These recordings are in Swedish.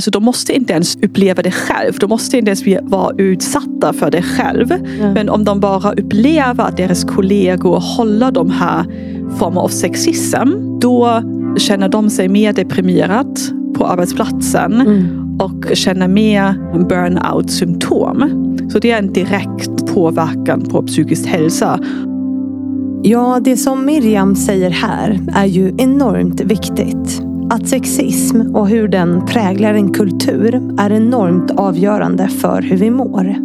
Alltså de måste inte ens uppleva det själv. De måste inte ens vara utsatta för det själv. Mm. Men om de bara upplever att deras kollegor håller de här former av sexism. Då känner de sig mer deprimerat på arbetsplatsen. Mm och känner mer burnout-symptom. Så det är en direkt påverkan på psykisk hälsa. Ja, det som Miriam säger här är ju enormt viktigt. Att sexism och hur den präglar en kultur är enormt avgörande för hur vi mår.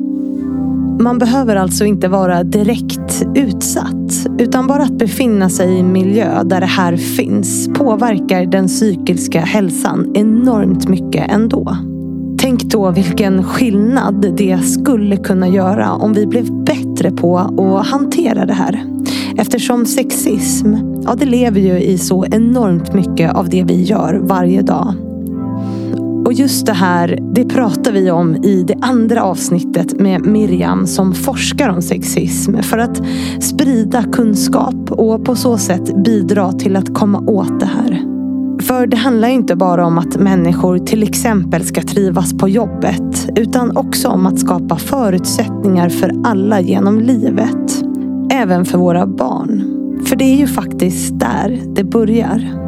Man behöver alltså inte vara direkt utsatt, utan bara att befinna sig i en miljö där det här finns påverkar den psykiska hälsan enormt mycket ändå. Tänk då vilken skillnad det skulle kunna göra om vi blev bättre på att hantera det här. Eftersom sexism, ja det lever ju i så enormt mycket av det vi gör varje dag. Och just det här, det pratar vi om i det andra avsnittet med Miriam som forskar om sexism. För att sprida kunskap och på så sätt bidra till att komma åt det här. För det handlar inte bara om att människor till exempel ska trivas på jobbet. Utan också om att skapa förutsättningar för alla genom livet. Även för våra barn. För det är ju faktiskt där det börjar.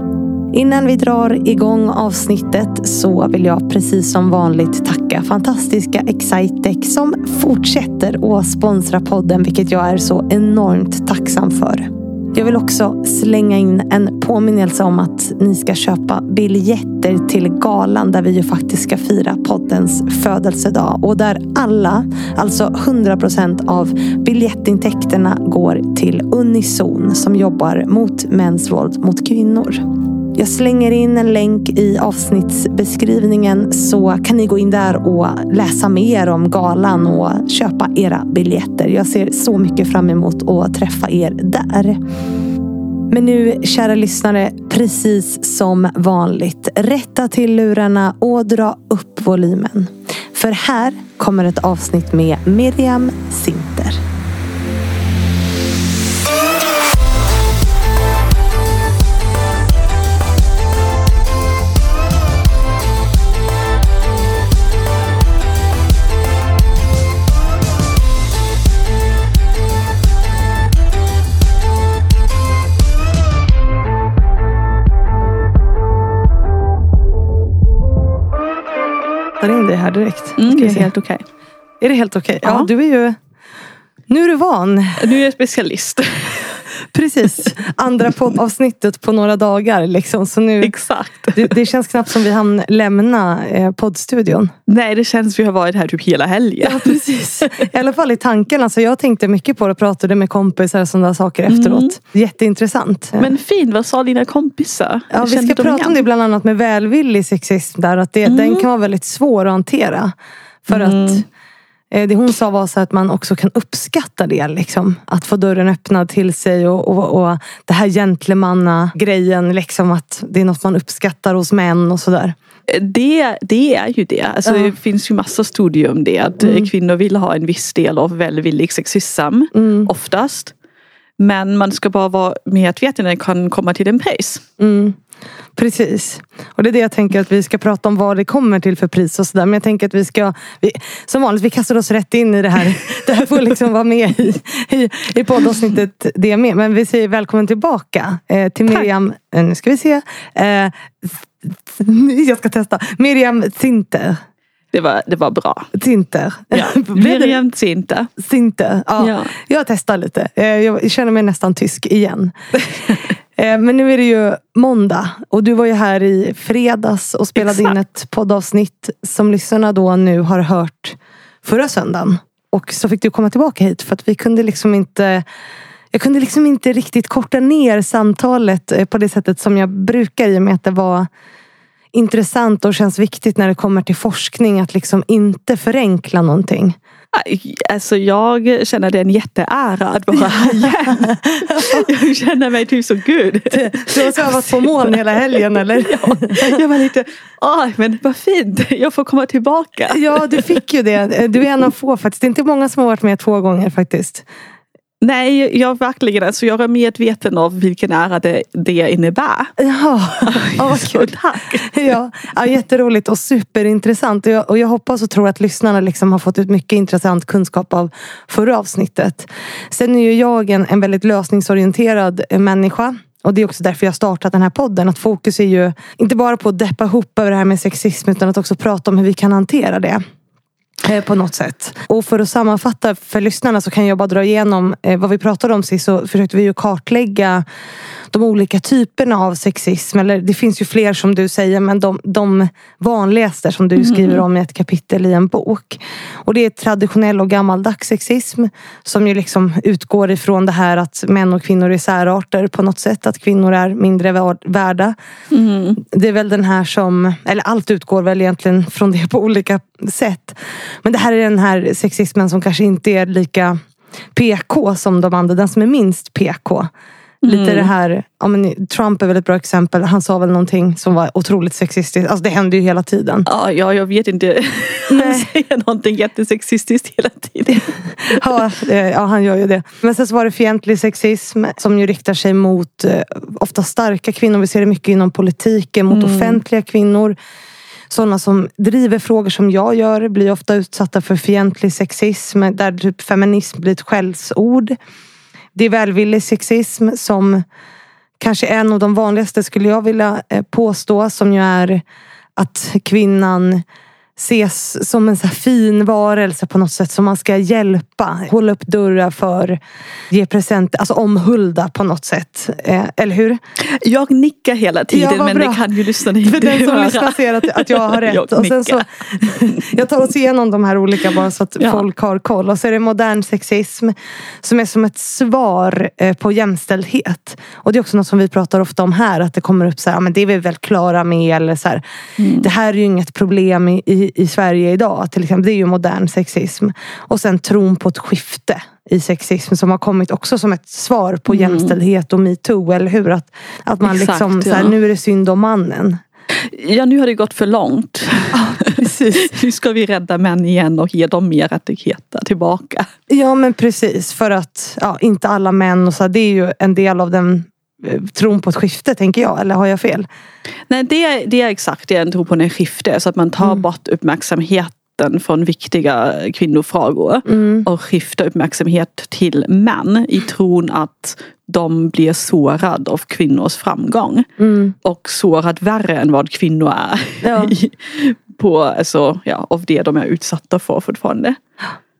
Innan vi drar igång avsnittet så vill jag precis som vanligt tacka fantastiska Excitec som fortsätter att sponsra podden, vilket jag är så enormt tacksam för. Jag vill också slänga in en påminnelse om att ni ska köpa biljetter till galan där vi ju faktiskt ska fira poddens födelsedag. Och där alla, alltså 100% av biljettintäkterna går till Unison som jobbar mot mäns våld mot kvinnor. Jag slänger in en länk i avsnittsbeskrivningen så kan ni gå in där och läsa mer om galan och köpa era biljetter. Jag ser så mycket fram emot att träffa er där. Men nu, kära lyssnare, precis som vanligt. Rätta till lurarna och dra upp volymen. För här kommer ett avsnitt med Miriam Sinter. Här direkt. Mm, det är helt okej. Okay. Är det helt okej? Okay? Ja, ja, du är ju... Nu är du van. Nu är jag specialist. Precis. Andra poddavsnittet på några dagar. Liksom. Så nu, Exakt. Det, det, känns knappt som vi hann lämna eh, poddstudion. Nej, det känns som vi har varit här typ hela helgen. Ja, precis. I alla fall i tanken. Alltså, jag tänkte mycket på det och pratade med kompisar och sådana saker mm. efteråt. Jätteintressant. Men fint, vad sa dina kompisar? Ja, vi ska prata igen? om det bland annat med välvillig sexism. Där, att det, mm. Den kan vara väldigt svår att hantera. För mm. att det hon sa var så att man också kan uppskatta det. Liksom. Att få dörren öppnad till sig och, och, och det här gentlemanna-grejen. Liksom, att det är något man uppskattar hos män och sådär. Eh, det, det är ju det. Alltså, ja. Det finns ju massa studier om det. Att mm. kvinnor vill ha en viss del av välvillig sexism. Mm. Oftast. Men man ska bara vara medveten när det kan komma till en pris. Mm. Precis. Och det är det jag tänker att vi ska prata om vad det kommer till för pris och sådär. Men jag tänker att vi ska, vi, som vanligt, vi kastar oss rätt in i det här. Det här får liksom vara med i, i, i poddavsnittet det med. Men vi säger välkommen tillbaka eh, till Miriam, eh, nu ska vi se. Eh, jag ska testa. Miriam Zinter. Det var, det var bra. Tinter. Ja. Miriam Tinter. Tinter. Ja. ja. Jag testar lite. Eh, jag känner mig nästan tysk igen. Eh, men nu är det ju måndag och du var ju här i fredags och spelade Exakt. in ett poddavsnitt som lyssnarna då nu har hört förra söndagen. Och så fick du komma tillbaka hit för att vi kunde liksom inte jag kunde liksom inte riktigt korta ner samtalet eh, på det sättet som jag brukar i och med att det var intressant och känns viktigt när det kommer till forskning att liksom inte förenkla någonting. Alltså jag känner det är en jätteära att vara här igen. Jag känner mig typ så gud. Du har svävat på moln hela helgen eller? Ja, jag var lite, ah, men vad fint, jag får komma tillbaka. Ja, du fick ju det. Du är en av få faktiskt. Det är inte många som har varit med två gånger faktiskt. Nej, jag verkligen. Alltså, jag är medveten om vilken ära det, det innebär. Ja, ja vad kul. tack. Ja, ja, jätteroligt och superintressant. Och jag, och jag hoppas och tror att lyssnarna liksom har fått ut mycket intressant kunskap av förra avsnittet. Sen är ju jag en, en väldigt lösningsorienterad eh, människa. Och det är också därför jag startat den här podden. Att fokus är ju inte bara på att deppa ihop över det här med sexism utan att också prata om hur vi kan hantera det. Eh, På något sätt. Och för att sammanfatta för lyssnarna så kan jag bara dra igenom eh, vad vi pratade om sist. Så försökte vi ju kartlägga de olika typerna av sexism. Eller det finns ju fler som du säger men de, de vanligaste som du skriver om i ett kapitel i en bok. Och det är traditionell och gammaldags sexism. Som ju liksom utgår ifrån det här att män och kvinnor är särarter på något sätt. Att kvinnor är mindre vär- värda. Det är väl den här som, eller allt utgår väl egentligen från det på olika sätt. Men det här är den här sexismen som kanske inte är lika PK som de andra. Den som är minst PK. Lite det här, ja, men Trump är väl ett bra exempel. Han sa väl någonting som var otroligt sexistiskt. Alltså det händer ju hela tiden. Ja, ja, jag vet inte. Han säger någonting jättesexistiskt hela tiden. Ja, ja, han gör ju det. Men sen så var det fientlig sexism som ju riktar sig mot eh, ofta starka kvinnor. Vi ser det mycket inom politiken, mot offentliga kvinnor. Sådana som driver frågor som jag gör blir ofta utsatta för fientlig sexism där typ feminism blir ett skällsord. Det är välvillig sexism som kanske är en av de vanligaste skulle jag vilja eh, påstå som ju är att kvinnan ses som en så fin varelse på något sätt som man ska hjälpa. Hålla upp dörrar för, ge presenter, alltså omhulda på något sätt. Eh, eller hur? Jag nickar hela tiden Ja, men bra. det kan ju lyssnarna inte För den som höra. lyssnar ser att, att jag har rätt. Jag och sen så, jag tar oss igenom de här olika bara så att Ja. folk har koll. Och så är det modern sexism som är som ett svar eh, på jämställdhet. Och det är också något som vi pratar ofta om här. Att det kommer upp så här, "Ja, men det är vi väl klara med. Eller så här, Mm. Det här är ju inget problem i, i, i Sverige idag. Till exempel, det är ju modern sexism. Och sen tron på ett skifte i sexism som har kommit också som ett svar på jämställdhet och metoo. Eller hur? Att, att man Mm. Exakt, liksom, så här, ja. nu är det synd om mannen. Ja, nu har det gått för långt. Precis. Nu ska vi rädda män igen och ge dem mer rättigheter tillbaka. Ja men precis. För att ja, inte alla män och så, det är ju en del av den tron på ett skifte tänker jag. Eller har jag fel? Nej, det, är- det är exakt det jag tror på en skifte. Så att man tar bort uppmärksamheten från viktiga kvinnofrågor och skiftar uppmärksamhet till män i tron att de blir sårade av kvinnors framgång. Och sårad värre än vad kvinnor är. Ja. på, alltså, ja, av det de är utsatta för fortfarande.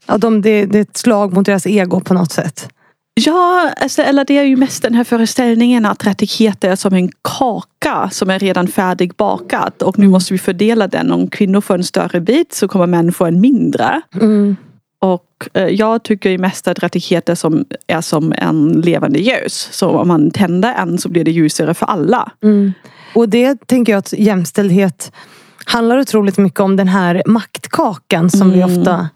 Ja, de, det, det är ett slag mot deras ego på något sätt. Ja, alltså, eller det är ju mest den här föreställningen att rättigheter är som en kaka som är redan färdigbakat och nu måste vi fördela den. Om kvinnor får en större bit så kommer män få en mindre. Och eh, jag tycker ju mest att rättigheter som är som en levande ljus. Så om man tänder en så blir det ljusare för alla. Och det tänker jag att jämställdhet handlar otroligt mycket om den här maktkakan som vi ofta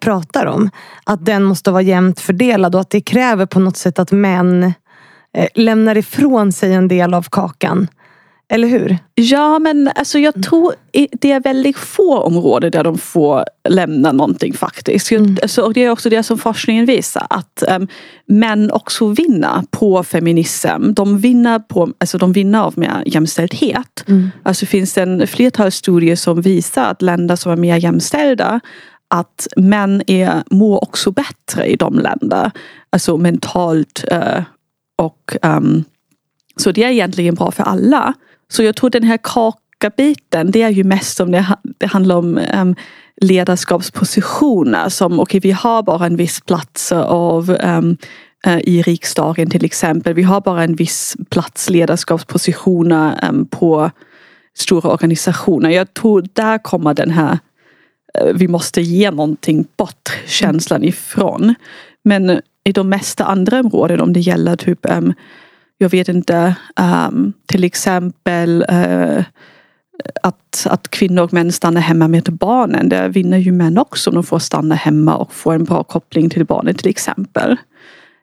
pratar om. Att den måste vara jämnt fördelad och att det kräver på något sätt att män eh, lämnar ifrån sig en del av kakan. Eller hur? Ja men alltså jag tror det är väldigt få områden där de får lämna någonting faktiskt. Jag, alltså, och det är också det som forskningen visar att um, män också vinner på feminism. De vinner, på, alltså, de vinner av mer jämställdhet. Alltså finns det en flertal studier som visar att länder som är mer jämställda att män är, mår också bättre i de länder. Alltså mentalt eh, och um, så det är egentligen bra för alla. Så jag tror den här kakabiten, det är ju mest om det, det handlar om um, ledarskapspositioner. Som okej, vi har bara en viss plats av um, i riksdagen till exempel. Vi har bara en viss plats ledarskapspositioner um, på stora organisationer. Jag tror där kommer den här Eh, vi måste ge någonting bort känslan ifrån. Men i de mesta andra områden om det gäller typ jag vet inte, till exempel eh, att, att kvinnor och män stannar hemma med barnen. Där vinner ju män också om de får stanna hemma och få en bra koppling till barnet till exempel.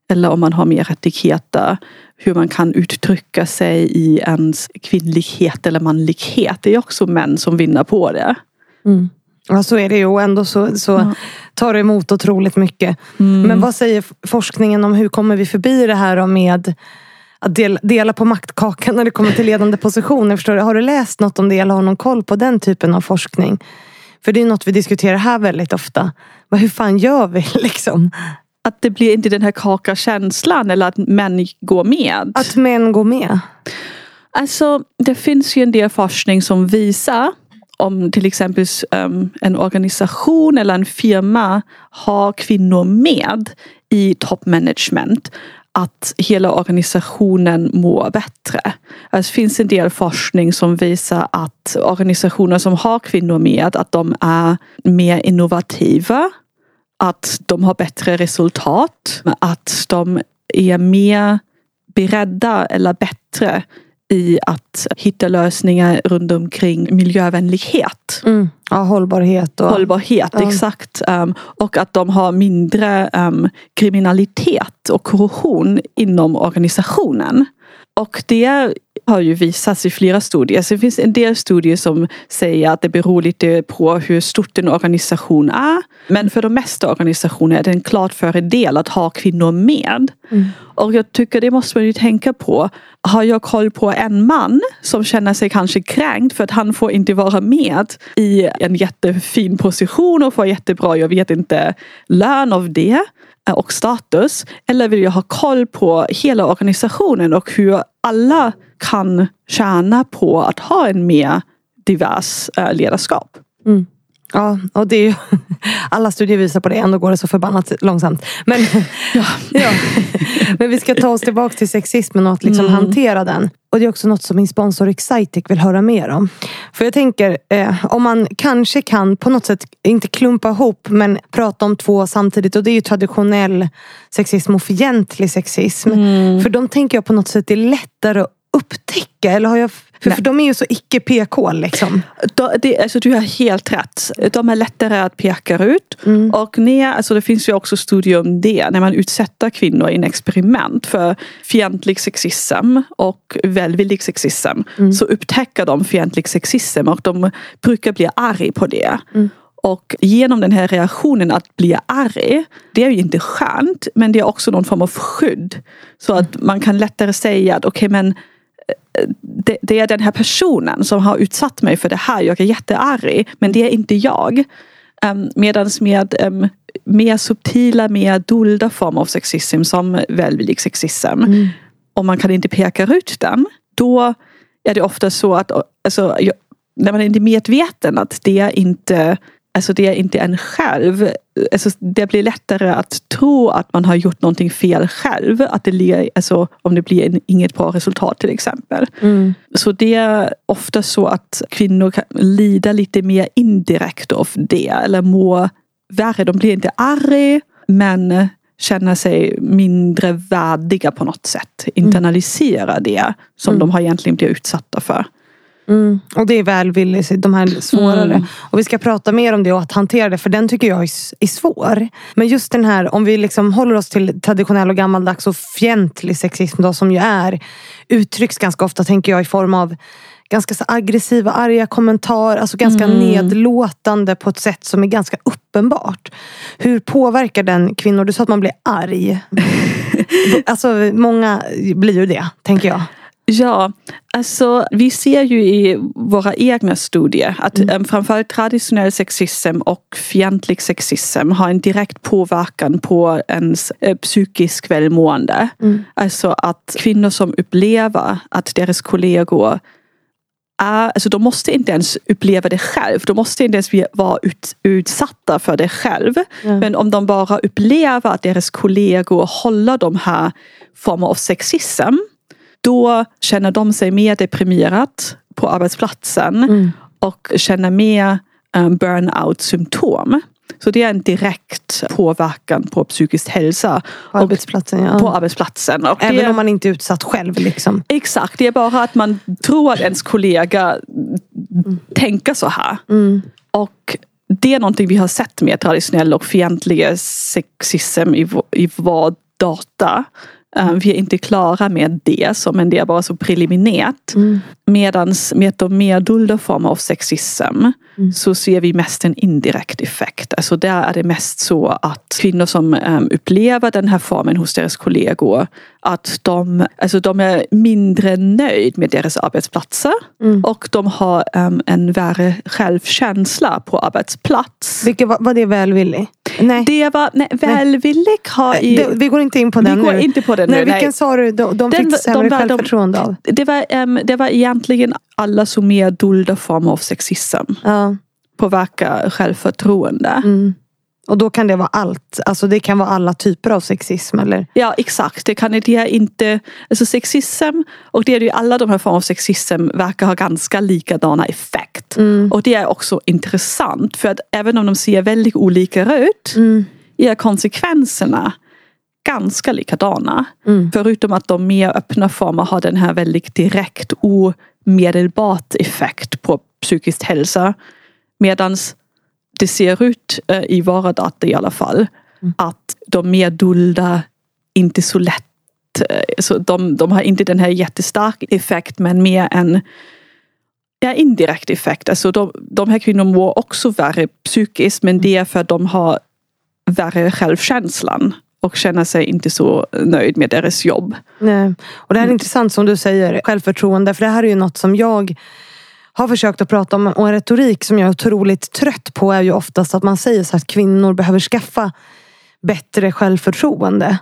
Eller om man har mer rättigheter. Hur man kan uttrycka sig i ens kvinnlighet eller manlighet. Det är också män som vinner på det. Mm. Ja, så är det ju. Och ändå så, så Ja. tar det emot otroligt mycket. Mm. Men vad säger forskningen om hur kommer vi förbi det här med att del, dela på maktkakan när det kommer till ledande positioner? Förstår du? Har du läst något om det eller har någon koll på den typen av forskning? För det är något vi diskuterar här väldigt ofta. Vad, hur fan gör vi liksom? Att det blir inte den här kakakänslan eller att män går med. Att män går med? Alltså, det finns ju en del forskning som visar om till exempel um, en organisation eller en firma har kvinnor med i toppmanagement att hela organisationen mår bättre. Alltså, det finns en del forskning som visar att organisationer som har kvinnor med att de är mer innovativa att de har bättre resultat, att de är mer beredda eller bättre i att hitta lösningar runt omkring miljövänlighet. Mm. Ja, hållbarhet och... Hållbarhet, Ja. exakt. Um, och att de har mindre um, kriminalitet och korruption inom organisationen. Och det har ju visats i flera studier. Så det finns en del studier som säger att det beror lite på hur stort en organisation är. Men för de mesta organisationer är det en klart fördel att ha kvinnor med. Och jag tycker det måste man ju tänka på. Har jag koll på en man som känner sig kanske kränkt för att han får inte vara med i en jättefin position och får jättebra, jag vet inte, lön av det eh, och status. Eller vill jag ha koll på hela organisationen och hur alla kan tjäna på att ha en mer divers eh, ledarskap. Mm. Ja, och det är ju, alla studier visar på det, ändå går det så förbannat långsamt. Men, ja. Men vi ska ta oss tillbaka till sexismen och att liksom hantera den. Och det är också något som min sponsor Excitic vill höra mer om. För jag tänker, eh, om man kanske kan på något sätt, inte klumpa ihop, men prata om två samtidigt. Och det är ju traditionell sexism och fientlig sexism. För de tänker jag på något sätt är lättare att upptäcka. Eller har jag, för, för de är ju så icke PK liksom. Då- Det, alltså, du har helt rätt. De är lättare att peka ut. Och när, alltså, det finns ju också studier om det. När man utsätter kvinnor i en experiment för fientlig sexism och välvillig sexism. Så upptäcker de fientlig sexism och de brukar bli arg på det. Och genom den här reaktionen att bli arg, det är ju inte skönt men det är också någon form av skydd. Så att man kan lättare säga att okej men det, det är den här personen som har utsatt mig för det här. Jag är jättearg. Men det är inte jag. Um, Medan med um, mer subtila, mer dolda former av sexism som välvillig sexism. Om man kan inte peka ut den. Då är det ofta så att alltså, jag, när man är inte medveten att det inte Alltså det är inte en själv. Alltså det blir lättare att tro att man har gjort någonting fel själv. Att det, ler- alltså om det blir en, inget bra resultat till exempel. Så det är ofta så att kvinnor kan lida lite mer indirekt av det. Eller må värre. De blir inte arga men känner sig mindre värdiga på något sätt. Internalisera det som de har egentligen blivit utsatta för. Mm. Och det är välvilligt, de här svårare. Och vi ska prata mer om det och att hantera det, för den tycker jag är, är svår. Men just den här, om vi liksom håller oss till traditionell och gammaldags och fientlig sexism då, som ju är uttrycks ganska ofta, tänker jag, i form av ganska så aggressiva, arga kommentarer. Alltså ganska nedlåtande på ett sätt som är ganska uppenbart. Hur påverkar den kvinnor? Du sa att man blir arg. alltså många blir ju det, tänker jag. Ja, alltså vi ser ju i våra egna studier att mm. framförallt traditionell sexism och fientlig sexism har en direkt påverkan på ens eh, psykisk välmående. Alltså att kvinnor som upplever att deras kollegor är, alltså de måste inte ens uppleva det själv. De måste inte ens vara ut, utsatta för det själv. Men om de bara upplever att deras kollegor håller de här former av sexism då känner de sig mer deprimerat på arbetsplatsen och känner mer um, burnout-symptom. Så det är en direkt påverkan på psykisk hälsa. På arbetsplatsen, ja. På arbetsplatsen. Och Även det, om man inte är utsatt själv. Liksom. Exakt, det är bara att man tror att ens kollega tänker så här. Och det är någonting vi har sett med traditionell och fientliga sexism i, i vår data. Eh, vi är inte klara med det, så, men det är bara så preliminärt. Mm. Medan med de mer dolda former av sexism Mm. så ser vi mest en indirekt effekt. Alltså där är det mest så att kvinnor som um, upplever den här formen hos deras kollegor att de, alltså de är mindre nöjd med deras arbetsplatser Mm. och de har um, en värre självkänsla på arbetsplats. Vilket var, var det välvillig? Nej. Det var, nej, välvillig har. Det, vi går inte in på vi den går nu. inte på den nej, nu. vilken Nej. sa du de, de Den- fick sämre de de- självförtroende av? Det, var, um, det var egentligen alla som mer dolda former av sexism Ja. påverkar självförtroende. Mm. Och då kan det vara allt. Alltså det kan vara alla typer av sexism eller? Ja exakt, det kan det är inte, alltså sexism och det är ju alla de här formerna av sexism verkar ha ganska likadana effekt. Mm. Och det är också intressant för att även om de ser väldigt olika ut Mm. är konsekvenserna ganska likadana. Mm. Förutom att de mer öppna former har den här väldigt direkt omedelbart effekt på psykisk hälsa. Medan det ser ut eh, i våra data i alla fall att de mer dolda inte så lätt eh, så de, de har inte den här jättestark effekt men mer en ja, indirekt effekt. Alltså de, de här kvinnorna mår också värre psykiskt men det är för att de har värre självkänslan och känner sig inte så nöjd med deras jobb. Nej. Och det här är intressant som du säger, självförtroende. För det här är ju något som jag har försökt att prata om. Och en retorik som jag är otroligt trött på är ju oftast att man säger så att kvinnor behöver skaffa bättre självförtroende.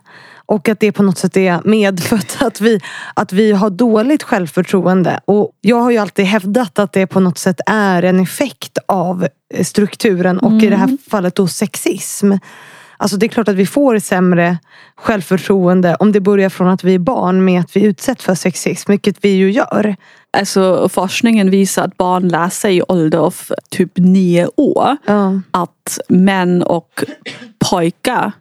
Och att det på något sätt är medfött att vi, att vi har dåligt självförtroende. Och jag har ju alltid hävdat att det på något sätt är en effekt av strukturen och i det här fallet då sexism. Alltså det är klart att vi får sämre självförtroende om det börjar från att vi är barn med att vi utsätts för sexism, vilket vi ju gör. Alltså forskningen visar att barn lär sig i ålder av typ nio år Ja. att män och pojkar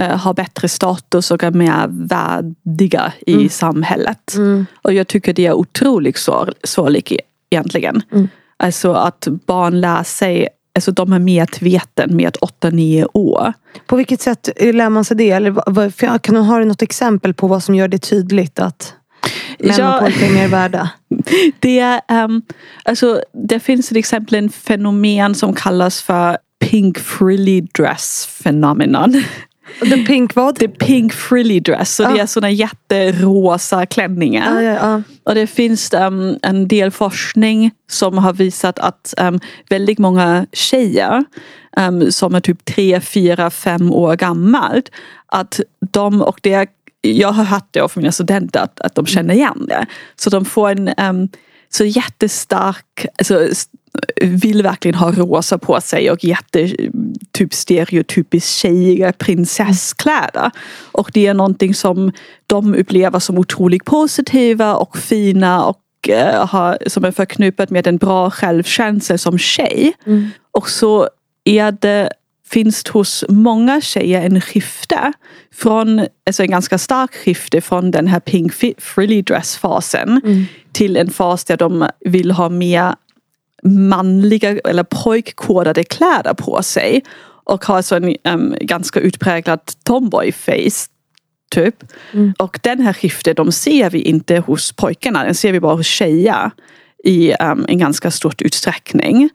eh, har bättre status och är mer värdiga i samhället. Mm. Och jag tycker det är otroligt sår- egentligen. Mm. Alltså att barn lär sig, alltså de är medveten med 8-9 år. På vilket sätt lär man sig det? Eller kan du, du något exempel på vad som gör det tydligt att män Ja. och pojkar är värda? Det, är, ehm, alltså, det finns till exempel en fenomen som kallas för Pink Frilly Dress phenomenon. The pink vad? The Pink Frilly Dress. Så det Ah. är såna jätterosa klänningar. Ja, ja, ja. Och det finns um, en del forskning som har visat att um, väldigt många tjejer um, som är typ tre, fyra, fem år gammalt att de, och det jag har hört det av mina studenter att, att de känner igen det. Så de får en så jättestark, alltså, vill verkligen ha rosa på sig och jätte typ stereotypiskt tjejiga prinsesskläder. Och det är någonting som de upplever som otroligt positiva och fina och eh, har, som är förknippat med en bra självkänsla som tjej. Mm. Och så är det, finns hos många tjejer en skifte från, alltså en ganska stark skifte från den här pink frilly dress fasen till en fas där de vill ha mer manliga eller pojkkodade kläder på sig och har så en em, ganska utpräglad tomboy face typ. Och den här skiftet de ser vi inte hos pojkarna, den ser vi bara hos tjejer i em, en ganska stor utsträckning.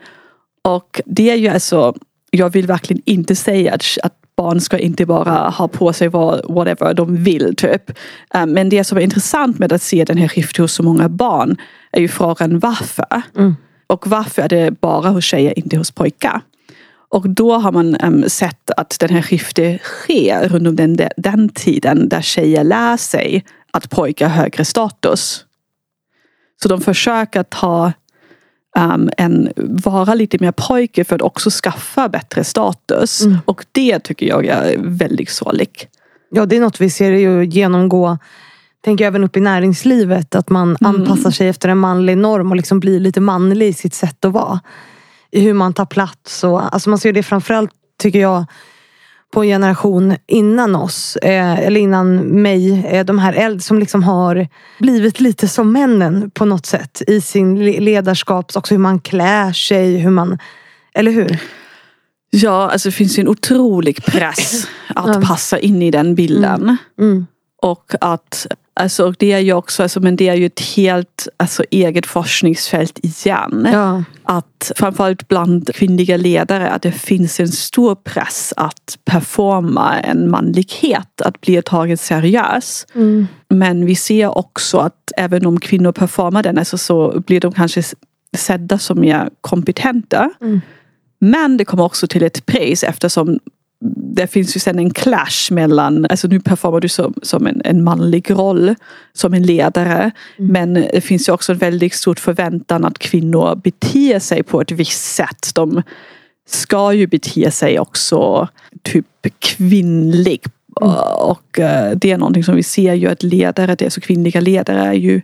Och det är ju alltså, jag vill verkligen inte säga att, att barn ska inte bara ha på sig vad, whatever de vill typ. Men det som är intressant med att se den här skiftet hos så många barn är ju frågan varför. Mm. Och varför är det bara hos tjejer, inte hos pojkar? Och då har man em, sett att den här skiftet sker runt om den, den tiden där tjejer lär sig att pojkar har högre status. Så de försöker ta um, en, vara lite mer pojke för att också skaffa bättre status. Mm. Och det tycker jag är väldigt sorgligt. Ja, det är något vi ser ju genomgå tänker även upp i näringslivet. Att man anpassar sig efter en manlig norm och liksom blir lite manlig i sitt sätt att vara. I hur man tar plats. Och, alltså man ser det framförallt, tycker jag, på en generation innan oss. Eh, eller innan mig. Eh, de här äldre som liksom har blivit lite som männen på något sätt. I sin le- ledarskap, också hur man klär sig. Hur man, eller hur? Ja, alltså det finns ju en otrolig press att passa in i den bilden. Mm. Och att Alltså det är ju också, alltså, men det är ju ett helt alltså, eget forskningsfält igen. Ja. Att framförallt bland kvinnliga ledare att det finns en stor press att performa en manlighet, att bli taget seriös. Mm. Men vi ser också att även om kvinnor performar den alltså, så blir de kanske sedda som mer kompetenta. Mm. Men det kommer också till ett pris eftersom det finns ju sen en clash mellan, alltså nu performar du som, som en, en manlig roll som en ledare. Mm. Men det finns ju också en väldigt stor förväntan att kvinnor beter sig på ett visst sätt. De ska ju bete sig också typ kvinnlig. Mm. Och eh, det är någonting som vi ser ju att ledare, det är så kvinnliga ledare är ju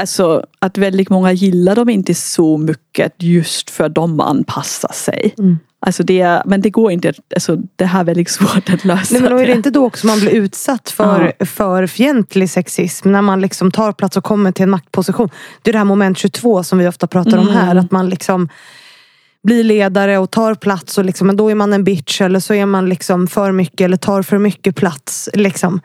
Alltså att väldigt många gillar dem inte så mycket just för de anpassar sig. Mm. Alltså det, men det går inte, alltså det här är väldigt svårt att lösa. Nej, men då är det inte då också man blir utsatt för, för fientlig sexism när man liksom tar plats och kommer till en maktposition. Det är det här moment 22 som vi ofta pratar om här. Mm. Att man liksom blir ledare och tar plats och liksom, men då är man en bitch eller så är man liksom för mycket eller tar för mycket plats. Liksom.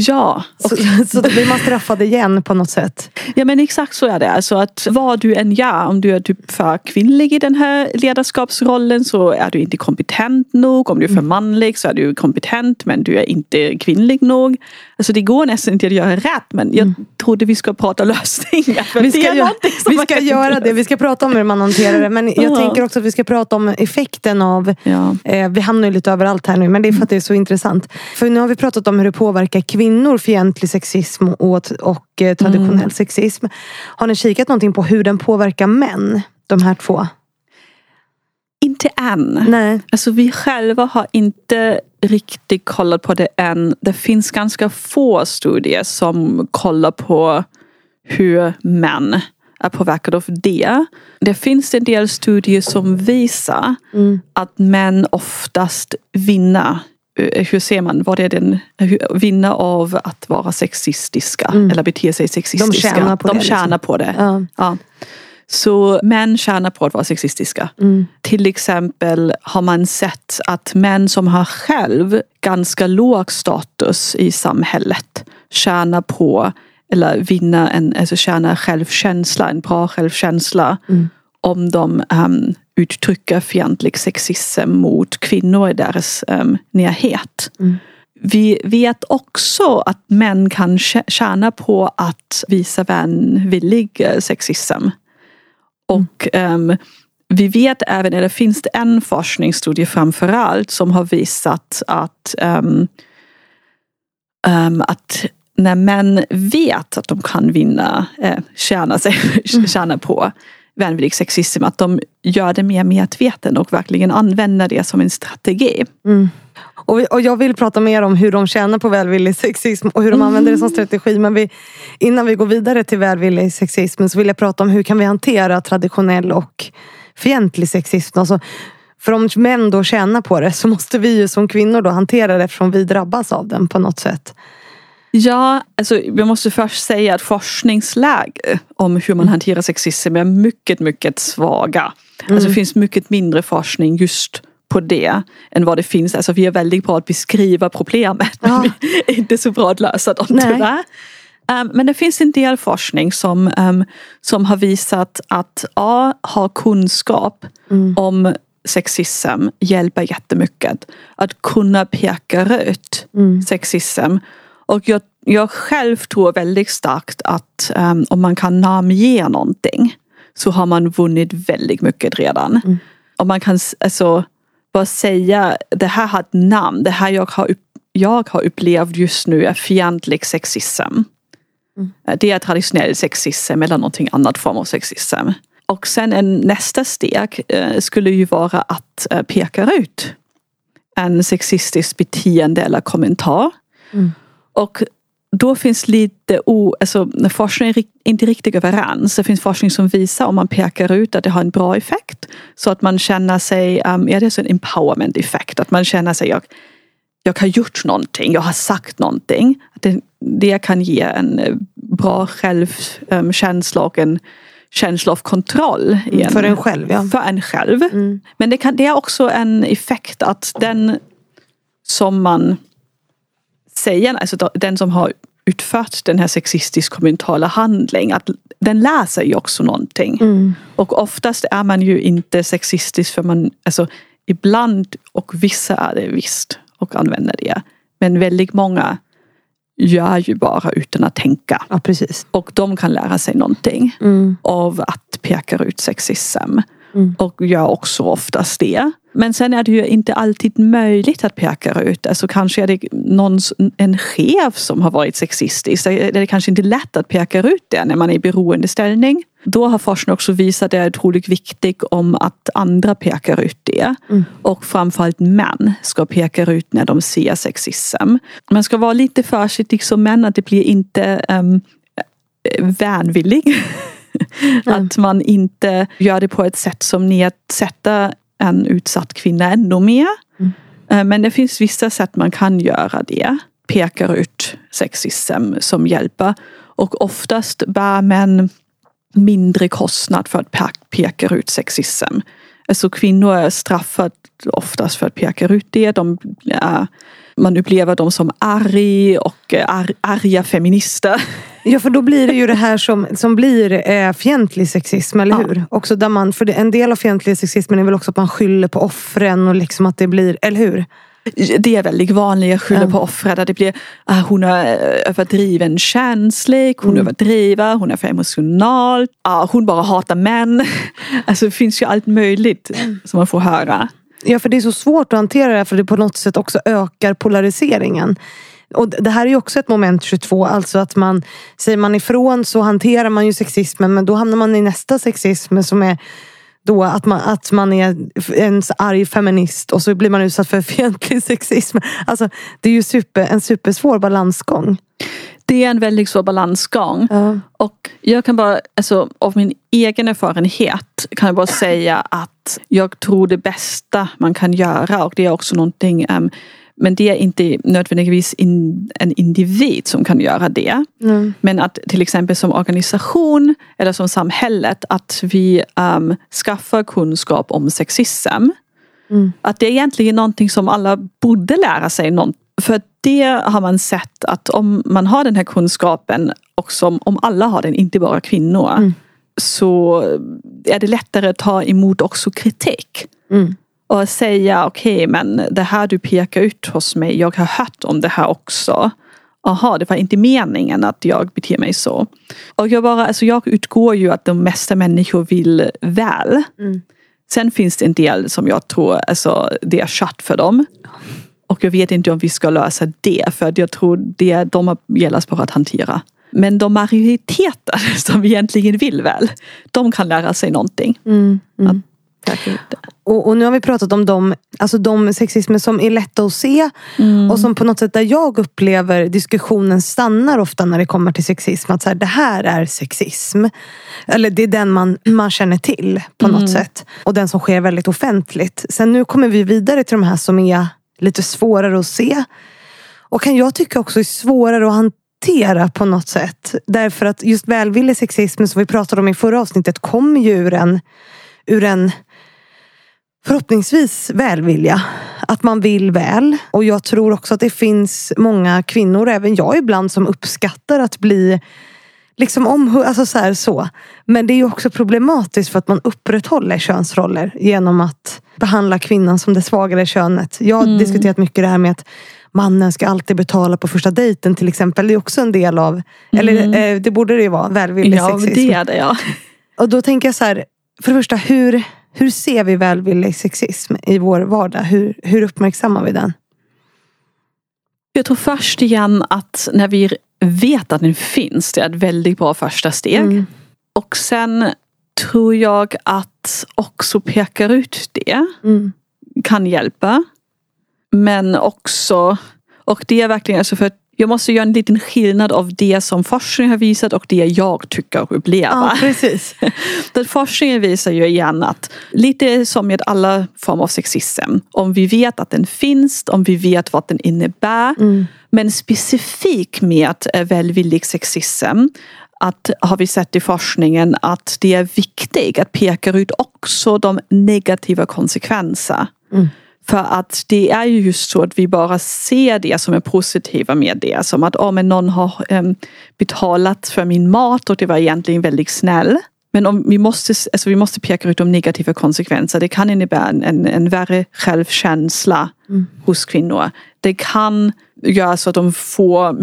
Ja, Så, så då blir man straffad igen på något sätt. ja men exakt så är det. Alltså att vad du än gör, om du är typ för kvinnlig i den här ledarskapsrollen så är du inte kompetent nog. Om du är för manlig så är du kompetent men du är inte kvinnlig nog. Alltså det går nästan inte att göra rätt men jag trodde vi ska prata lösningar. För Vi det ska, är göra, vi ska göra det. Vi ska prata om hur man hanterar det. Men jag Ja. tänker också att vi ska prata om effekten av Ja. Eh, vi hamnar ju lite överallt här nu men det är för att det är så intressant. För nu har vi pratat om hur det påverkar kvinnor, fientlig sexism och, och eh, traditionell Mm. sexism. Har ni kikat någonting på hur den påverkar män? De här två? Inte än. Nej. Alltså vi själva har inte riktigt kollat på det än. Det finns ganska få studier som kollar på hur män är påverkade av det. Det finns en del studier som visar Mm. att män oftast vinner hur ser man, vad är den, hur- vinner av att vara sexistiska eller bete sig sexistiska. Mm. tjänar på De det, liksom. tjänar på det. Ja. Ja. Så män tjänar på att vara sexistiska. Mm. Till exempel har man sett att män som har själv ganska låg status i samhället tjänar på eller vinner en, alltså tjänar självkänsla, en bra självkänsla om de um, uttrycker fientlig sexism mot kvinnor i deras um, närhet. Vi vet också att män kan tjä- tjäna på att visa vänvillig eh, sexism. Och ehm, vi vet även, eller finns det en forskningsstudie framförallt som har visat att, ehm, ehm, att när män vet att de kan vinna, eh, tjäna, sig, tjäna på vänvillig sexism, att de gör det mer medveten och verkligen använder det som en strategi. Och, vi, och jag vill prata mer om hur de tjänar på välvillig sexism och hur de använder det som strategi. Men vi, innan vi går vidare till välvillig sexism så vill jag prata om hur kan vi hantera traditionell och fientlig sexism. Alltså, för om män då tjänar på det så måste vi ju som kvinnor då hantera det eftersom vi drabbas av den på något sätt. Ja, alltså jag måste först säga att forskningsläge om hur man hanterar sexism är mycket, mycket svaga. Alltså det finns mycket mindre forskning just på det än vad det finns. Alltså vi är väldigt bra att beskriva problemet Ja. men vi är inte så bra att lösa dem Nej. tyvärr. Um, men det finns en del forskning som, um, som har visat att A, ha kunskap om sexism hjälper jättemycket. Att kunna peka ut sexism. Och jag, jag själv tror väldigt starkt att um, om man kan namnge någonting så har man vunnit väldigt mycket redan. Om man kan alltså, bara säga det här har ett namn, det här jag har, upp, jag har upplevt just nu är fientlig sexism. Det är traditionell sexism eller någonting annat form av sexism. Och sen en nästa steg eh, skulle ju vara att eh, peka ut en sexistisk beteende eller kommentar. Och då finns lite o, alltså, forskningen är inte riktigt överens. Det finns forskning som visar om man pekar ut att det har en bra effekt. Så att man känner sig, um, ja det är så en empowerment effekt. Att man känner sig, jag, jag har gjort någonting, jag har sagt någonting. Att Det, det kan ge en eh, bra självkänsla och en känsla av kontroll. i För en själv ja. för en själv. Men det, kan, det är också en effekt att den som man säga, alltså den som har utfört den här sexistiska mentala handling, att den lär sig ju också någonting. Mm. Och oftast är man ju inte sexistisk för man, alltså ibland och vissa är det visst och använder det. Men väldigt många gör ju bara utan att tänka. Ja, precis. Och de kan lära sig någonting Mm. av att peka ut sexism. Mm. Och gör också oftast det. Men sen är det ju inte alltid möjligt att peka ut. Alltså kanske är det någons, en chef som har varit sexistisk. Det är kanske inte lätt att peka ut det när man är i beroendeställning. Då har forskning också visat att det är otroligt viktigt om att andra pekar ut det. Mm. Och framförallt män ska peka ut när de ser sexism. Man ska vara lite försiktig som män att det blir inte um, vänvillig. Att man inte gör det på ett sätt som nedsätter en utsatt kvinna ännu mer. Eh, Men det finns vissa sätt man kan göra det. Pekar ut sexism som hjälper. Och oftast bär män mindre kostnad för att pe- peka ut sexism. Alltså kvinnor är straffade oftast för att peka ut det. De, är- man upplever dem som arg och eh, ar, arga feminister. Ja, för då blir det ju det här som, som blir eh, fientlig sexism, eller Ja. hur? Också där man, för det, en del av fientlig sexismen är väl också att man skyller på offren och liksom att det blir, eller hur? Det är väldigt vanligt, jag skyller Ja. på offret. att Det blir, ah, hon är eh, överdriven känslig, hon Mm. överdriver, hon är för emotional, ah, hon bara hatar män. Alltså det finns ju allt möjligt som man får höra. Ja, för det är så svårt att hantera det här för det på något sätt också ökar polariseringen. Och det här är ju också ett moment 22, alltså att man säger man ifrån så hanterar man ju sexismen men då hamnar man i nästa sexism som är då att man, att man är en arg feminist och så blir man utsatt för fientlig sexism. Alltså, det är ju super, en supersvår balansgång. Det är en väldigt svår balansgång. Ja. Och jag kan bara, alltså av min egen erfarenhet kan jag bara säga att jag tror det bästa man kan göra och det är också någonting ehm, men det är inte nödvändigtvis in, en individ som kan göra det. Mm. Men att till exempel som organisation eller som samhället att vi ehm, skaffar kunskap om sexism. Mm. Att det är egentligen någonting som alla borde lära sig. Någon, för det har man sett att om man har den här kunskapen och som, om alla har den, inte bara kvinnor. Mm. Så är det lättare att ta emot också kritik. Mm. Och säga okej men det här du pekar ut hos mig, jag har hört om det här också. Jaha, det var inte meningen att jag beter mig så. Och jag, bara, alltså jag utgår ju att de mesta människor vill väl. Mm. Sen finns det en del som jag tror alltså, det är kört för dem. Och jag vet inte om vi ska lösa det för jag tror det de har gällas bara att hantera. Men de majoriteter som egentligen vill väl, de kan lära sig någonting. Mm. Mm. Och, och nu har vi pratat om de, alltså de sexismer som är lätta att se och som på något sätt där jag upplever diskussionen stannar ofta när det kommer till sexism. Att så här, det här är sexism. Eller det är den man, man känner till på något sätt. Och den som sker väldigt offentligt. Sen nu kommer vi vidare till de här som är lite svårare att se. Och kan jag tycka också är svårare att hantera på något sätt. Därför att just välvillig sexism som vi pratade om i förra avsnittet kommer ju ur en, ur en förhoppningsvis välvilja. Att man vill väl. Och jag tror också att det finns många kvinnor, även jag ibland, som uppskattar att bli liksom om, alltså så, här, så. Men det är också problematiskt för att man upprätthåller könsroller genom att behandla kvinnan som det svagare könet. Jag har diskuterat mycket det här med att mannen ska alltid betala på första dejten till exempel. Det är också en del av, eller eh, det borde det ju vara, välvillig Ja, sexism. det är det ja. Och då tänker jag så här, för det första, hur, hur ser vi välvillig sexism i vår vardag? Hur, hur uppmärksammar vi den? Jag tror först igen att när vi vet att den finns, det är ett väldigt bra första steg. Mm. Och sen tror jag att också pekar ut det Mm. kan hjälpa. Men också, och det är verkligen alltså för att jag måste göra en liten skillnad av det som forskning har visat och det jag tycker och upplever. Ja, precis. Forskningen visar ju igen att lite som med alla former av sexism. Om vi vet att den finns, om vi vet vad den innebär. Mm. Men specifikt med eh, välvillig sexism att har vi sett i forskningen att det är viktigt att peka ut också de negativa konsekvenser. Mm. För att det är ju just så att vi bara ser det som är positiva med det. Som att oh, men någon har um, betalat för min mat och det var egentligen väldigt snäll. Men om vi, måste, alltså vi måste peka ut de negativa konsekvenser. Det kan innebära en, en, en värre självkänsla mm. hos kvinnor. Det kan göra så att de får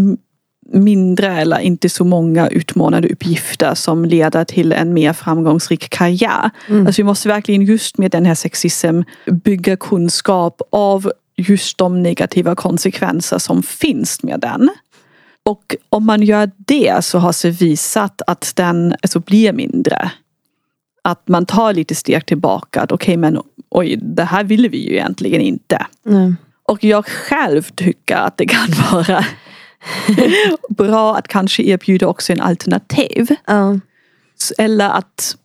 mindre eller inte så många utmanande uppgifter som leder till en mer framgångsrik karriär. Mm. Alltså vi måste verkligen just med den här sexism bygga kunskap av just de negativa konsekvenser som finns med den. Och om man gör det så har sig visat att den alltså, blir mindre. Att man tar lite steg tillbaka. Okej okay, men oj, det här ville vi ju egentligen inte. Mm. Och jag själv tycker att det kan vara bra att kanske erbjuda också en alternativ. Uh. Eller att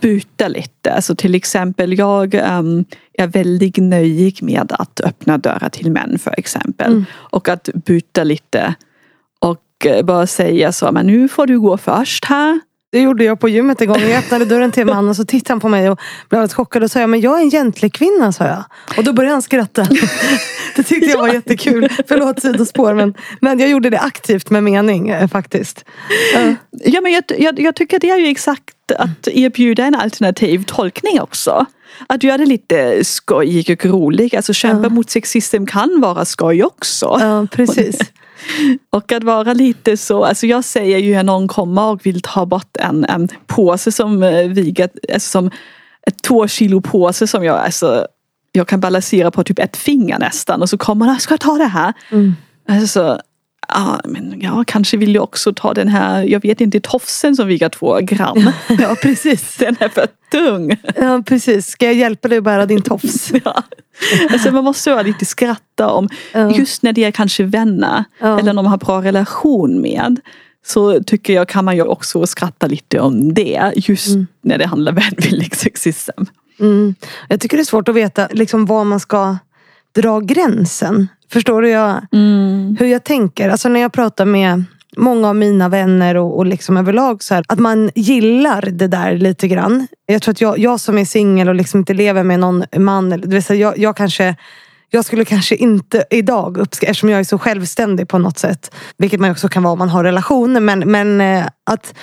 byta lite. Alltså till exempel jag um, är väldigt nöjd med att öppna dörrar till män för exempel. Mm. Och att byta lite och eh, bara säga så, men nu får du gå först här. Det gjorde jag på gymmet en gång. Jag öppnade dörren till mannen och så tittade han på mig och blev alldeles chockad och sa men jag är en gentlekvinna sa jag. Och då började han skratta. Det tyckte jag var jättekul. Förlåt sidospår men, men jag gjorde det aktivt med mening eh, faktiskt. Ja men jag, jag, jag tycker det är ju exakt att erbjuda en alternativ tolkning också. Att göra det lite skojig och rolig. Alltså kämpa uh. mot sexism kan vara skoj också. Ja precis. Och att vara lite så, alltså jag säger ju när någon kommer och vill ta bort en, en påse som eh, vigat, alltså som ett två kilo påse som jag, alltså, jag kan balansera på typ ett finger nästan och så kommer han, ska jag ta det här? Mm. Alltså, ja, men jag kanske vill ju också ta den här, jag vet inte, tofsen som väger två gram. ja precis. Den är för tung. Ja precis, ska jag hjälpa dig att bära din tofs? ja. Alltså man måste vara lite skratta om, ja. just när det är kanske vänner ja. eller någon man har bra relation med. Så tycker jag kan man ju också skratta lite om det, just mm. när det handlar om vänvillig sexism. Mm. Jag tycker det är svårt att veta liksom, var man ska dra gränsen. Förstår du jag, mm. hur jag tänker? Alltså när jag pratar med många av mina vänner och, och liksom överlag så här, att man gillar det där lite grann. Jag tror att jag, jag som är singel och liksom inte lever med någon man, det vill säga jag, jag kanske jag skulle kanske inte idag uppskatta, eftersom jag är så självständig på något sätt, vilket man också kan vara om man har relation, men, men eh, att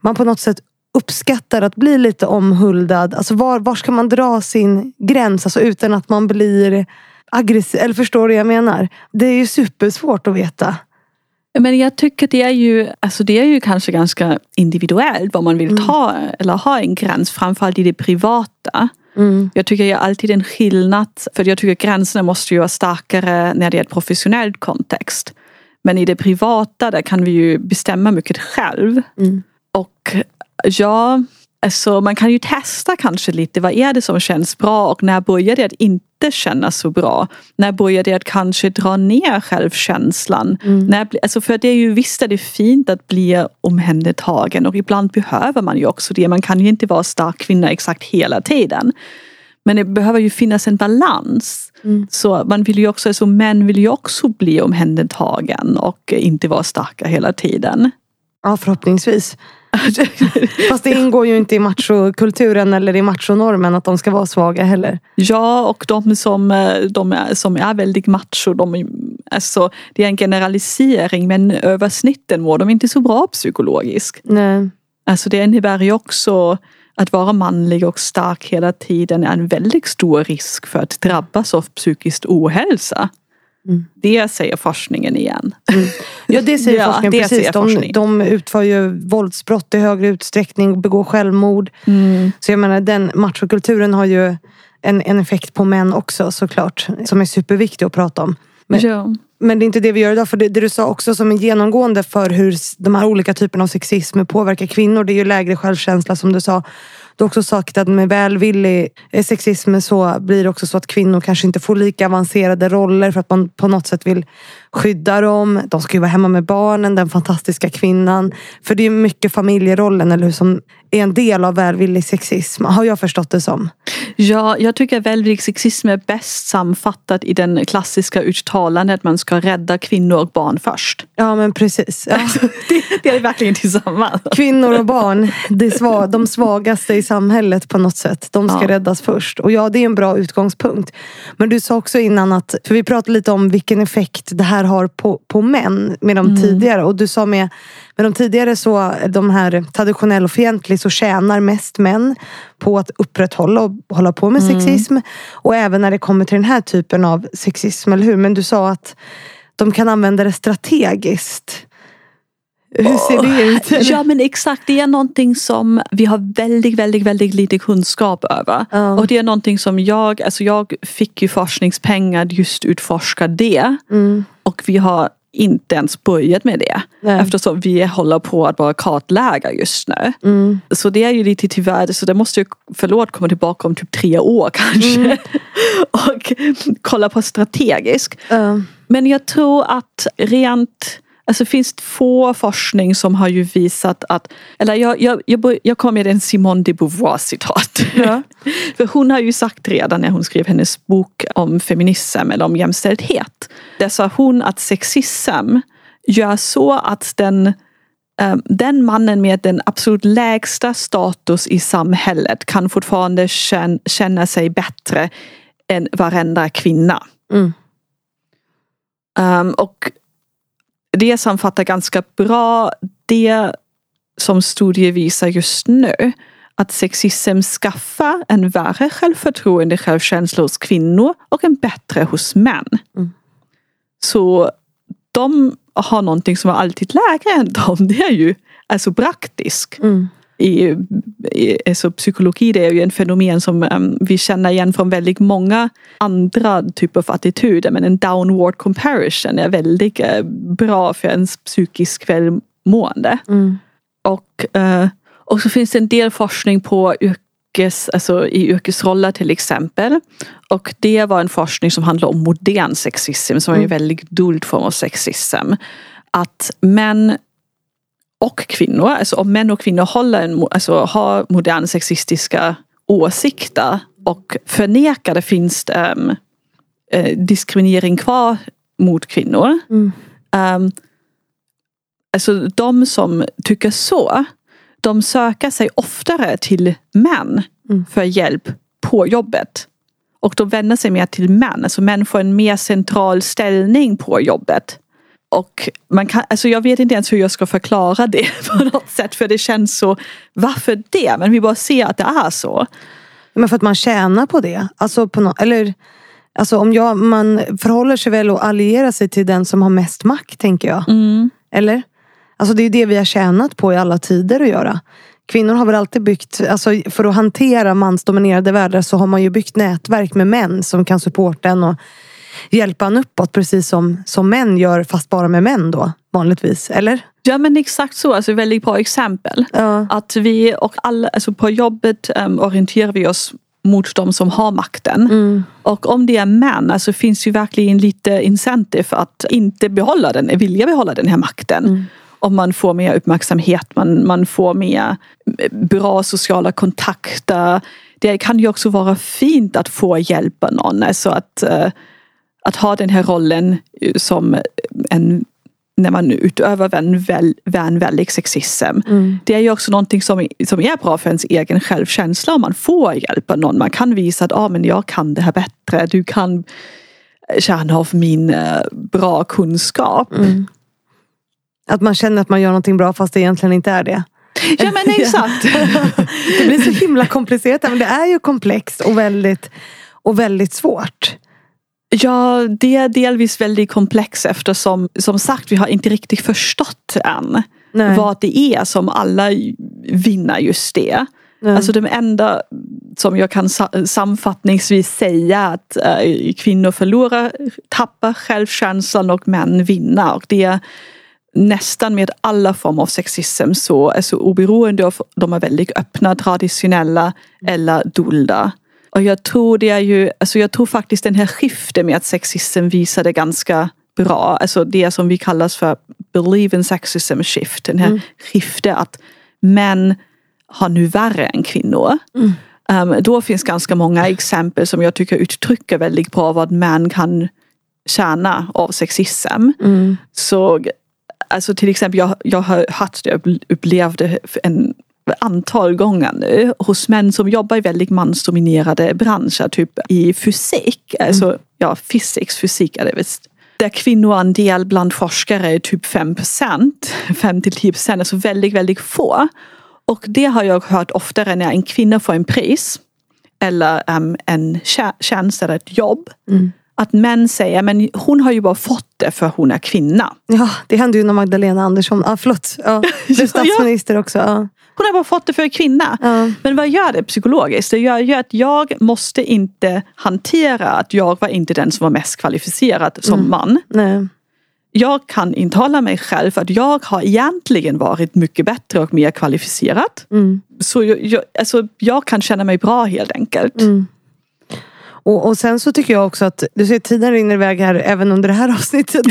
man på något sätt uppskattar att bli lite omhuldad. Alltså var, var ska man dra sin gräns alltså utan att man blir aggressiv? Eller förstår du vad jag menar? Det är ju supersvårt att veta. Men jag tycker det är ju, alltså det är ju kanske ganska individuellt vad man vill mm. ta mm. eller ha en gräns, framförallt i det privata. Mm. Jag tycker är alltid en skillnad, för jag tycker gränserna måste ju vara starkare när det är ett professionellt kontext. Men i det privata där kan vi ju bestämma mycket själv. Mm. Och ja, alltså man kan ju testa kanske lite, vad är det som känns bra och när börjar det att inte kännas så bra? När börjar det att kanske dra ner självkänslan? Mm. När, alltså för det är ju visst är det fint att bli omhändertagen och ibland behöver man ju också det. Man kan ju inte vara stark kvinna exakt hela tiden. Men det behöver ju finnas en balans. Mm. Så man vill ju också, alltså män vill ju också bli omhändertagen och inte vara starka hela tiden. Ja, förhoppningsvis. Fast det ingår ju inte i machokulturen eller i machonormen att de ska vara svaga heller. Ja, och de som, eh, de är, som är väldigt macho, de, alltså, det är en generalisering men över snitten mår de inte så bra psykologiskt. Nej. Alltså det innebär ju också att vara manlig och stark hela tiden är en väldigt stor risk för att drabbas av psykisk ohälsa. Mm. Det säger forskningen igen. Mm. Ja det säger ja, forskningen det precis. Säger forskning. de, de utför ju våldsbrott i högre utsträckning och begår självmord. Mm. Så jag menar den machokulturen har ju en, en effekt på män också såklart. Som är superviktig att prata om. Men, ja. men det är inte det vi gör idag. För det, det, du sa också som är genomgående för hur de här olika typerna av sexism påverkar kvinnor. Det är ju lägre självkänsla som du sa. Du har också sagt att med välvillig eh, sexism så blir det också så att kvinnor kanske inte får lika avancerade roller för att man på något sätt vill skydda dem. De ska ju vara hemma med barnen, den fantastiska kvinnan. För det är mycket familjerollen eller hur, som är en del av välvillig sexism. Har jag förstått det som. Ja, jag tycker välvillig sexism är bäst sammanfattat i den klassiska uttalandet att man ska rädda kvinnor och barn först. Ja men precis. Ja. det, det är verkligen tillsammans. Kvinnor och barn, det sva, de svagaste i samhället på något sätt. De ska ja. räddas först. Och ja, det är en bra utgångspunkt. Men du sa också innan att, för vi pratade lite om vilken effekt det här har på, på män med de mm. tidigare. Och du sa med med de tidigare så, de här traditionell och fientlig så tjänar mest män på att upprätthålla och hålla på med mm. sexism. Och även när det kommer till den här typen av sexism, eller hur? Men du sa att de kan använda det strategiskt. Hur ser det ut? Ja men exakt, det är någonting som vi har väldigt, väldigt, väldigt lite kunskap över. Mm. Och det är någonting som jag, alltså jag fick ju forskningspengar just utforska det. Mm. Och vi har inte ens börjat med det. Nej. Eftersom vi håller på att bara kartlägga just nu. Mm. Så det är ju lite tyvärr, så det måste ju förlåt komma tillbaka om typ tre år kanske. Mm. och kolla på strategiskt. Uh. Men jag tror att rent Alltså det finns två forskning som har ju visat att, eller jag, jag, jag, jag kom med en Simone de Beauvoir citat. Ja. För hon har ju sagt redan när hon skrev hennes bok om feminism eller om jämställdhet. Där sa hon att sexism gör så att den, eh, den mannen med den absolut lägsta status i samhället kan fortfarande känna sig bättre än varenda kvinna. Mm. Um, och det sammanfattar ganska bra det som studier visar just nu. Att sexism skaffar en värre självförtroende, självkänsla hos kvinnor och en bättre hos män. Mm. Så de har någonting som är alltid lägre än dem. Det är ju alltså praktiskt. Mm i, i alltså psykologi det är ju en fenomen som um, vi känner igen från väldigt många andra typer av attityder. Men en downward comparison är väldigt uh, bra för ens psykisk välmående. Mm. Och, uh, och så finns det en del forskning på yrkes, alltså i yrkesroller till exempel. Och det var en forskning som handlar om modern sexism som är en mm. väldigt dold form av sexism. Att män och kvinnor, alltså om män och kvinnor håller en, alltså, har moderna sexistiska åsikter och förnekar det finns um, eh, diskriminering kvar mot kvinnor. Mm. Um, alltså de som tycker så, de söker sig oftare till män mm. för hjälp på jobbet. Och de vänder sig mer till män, alltså män får en mer central ställning på jobbet. Och man kan, alltså jag vet inte ens hur jag ska förklara det på något sätt för det känns så, varför det? Men vi bara ser att det är så. Men för att man tjänar på det. Alltså, på no eller, alltså om jag, man förhåller sig väl och allierar sig till den som har mest makt tänker jag. Mm. Eller? Alltså det är det vi har tjänat på i alla tider att göra. Kvinnor har väl alltid byggt, alltså för att hantera mansdominerade världar så har man ju byggt nätverk med män som kan supporta en och hjälpa en uppåt precis som, som män gör fast bara med män då vanligtvis, eller? Ja men exakt så, alltså väldigt bra exempel. Ja. Att vi och alla, alltså på jobbet um, orienterar vi oss mot de som har makten. Mm. Och om det är män, alltså finns ju verkligen lite incentive att inte behålla den, vilja behålla den här makten. Mm. Om man får mer uppmärksamhet, man, man får mer bra sociala kontakter. Det kan ju också vara fint att få hjälpa någon. Alltså att uh, att ha den här rollen eh, som en när man utövar en, väl, en väldig sexism. Mm. Det är ju också någonting som, som är bra för ens egen självkänsla om man får hjälpa någon. Man kan visa att ah, men jag kan det här bättre. Du kan känna av min bra kunskap. Mm. Att man känner att man gör någonting bra fast det egentligen inte är det. Ja men exakt. det blir så himla komplicerat men det är ju komplext och väldigt, och väldigt svårt. Ja, det är delvis väldigt komplext eftersom som sagt vi har inte riktigt förstått än Nej. vad det är som alla vinner just det. Nej. Alltså det enda som jag kan samfattningsvis säga att äh, kvinnor förlorar, tappar självkänslan och män vinner. Och det är nästan med alla former av sexism så, alltså oberoende av de är väldigt öppna, traditionella eller dolda. Och jag tror det är ju, alltså jag tror faktiskt den här skiftet med att sexism visade ganska bra, alltså det som vi kallar för believe in sexism shift, den här mm. skiftet att män har nu värre än kvinnor. Mm. Um, då finns ganska många exempel som jag tycker uttrycker väldigt bra vad män kan tjäna av sexism. Mm. Så alltså till exempel, jag, jag har haft det, upplevde en antal gånger nu hos män som jobbar i väldigt mansdominerade branscher, typ i fysik, alltså ja, physics, fysik är det visst. Där kvinnoandel bland forskare är typ 5 procent, 5 till 10 procent, alltså väldigt, väldigt få. Och det har jag hört oftare när en kvinna får en pris eller um, en tjä- tjänst eller ett jobb. Mm. Att män säger, men hon har ju bara fått det för hon är kvinna. Ja, det hände ju när Magdalena Andersson, ah, förlåt, ja, blev statsminister också. Ja. Hon har bara fått det för kvinna. Ja. Men vad gör det psykologiskt? Det gör ju att jag måste inte hantera att jag var inte den som var mest kvalificerad som man. Nej. Jag kan intala mig själv att jag har egentligen varit mycket bättre och mer kvalificerad. Mm. Så jag, jag, alltså, jag kan känna mig bra helt enkelt. Mm. Och, och sen så tycker jag också att, du ser tiden rinner iväg här även under det här avsnittet.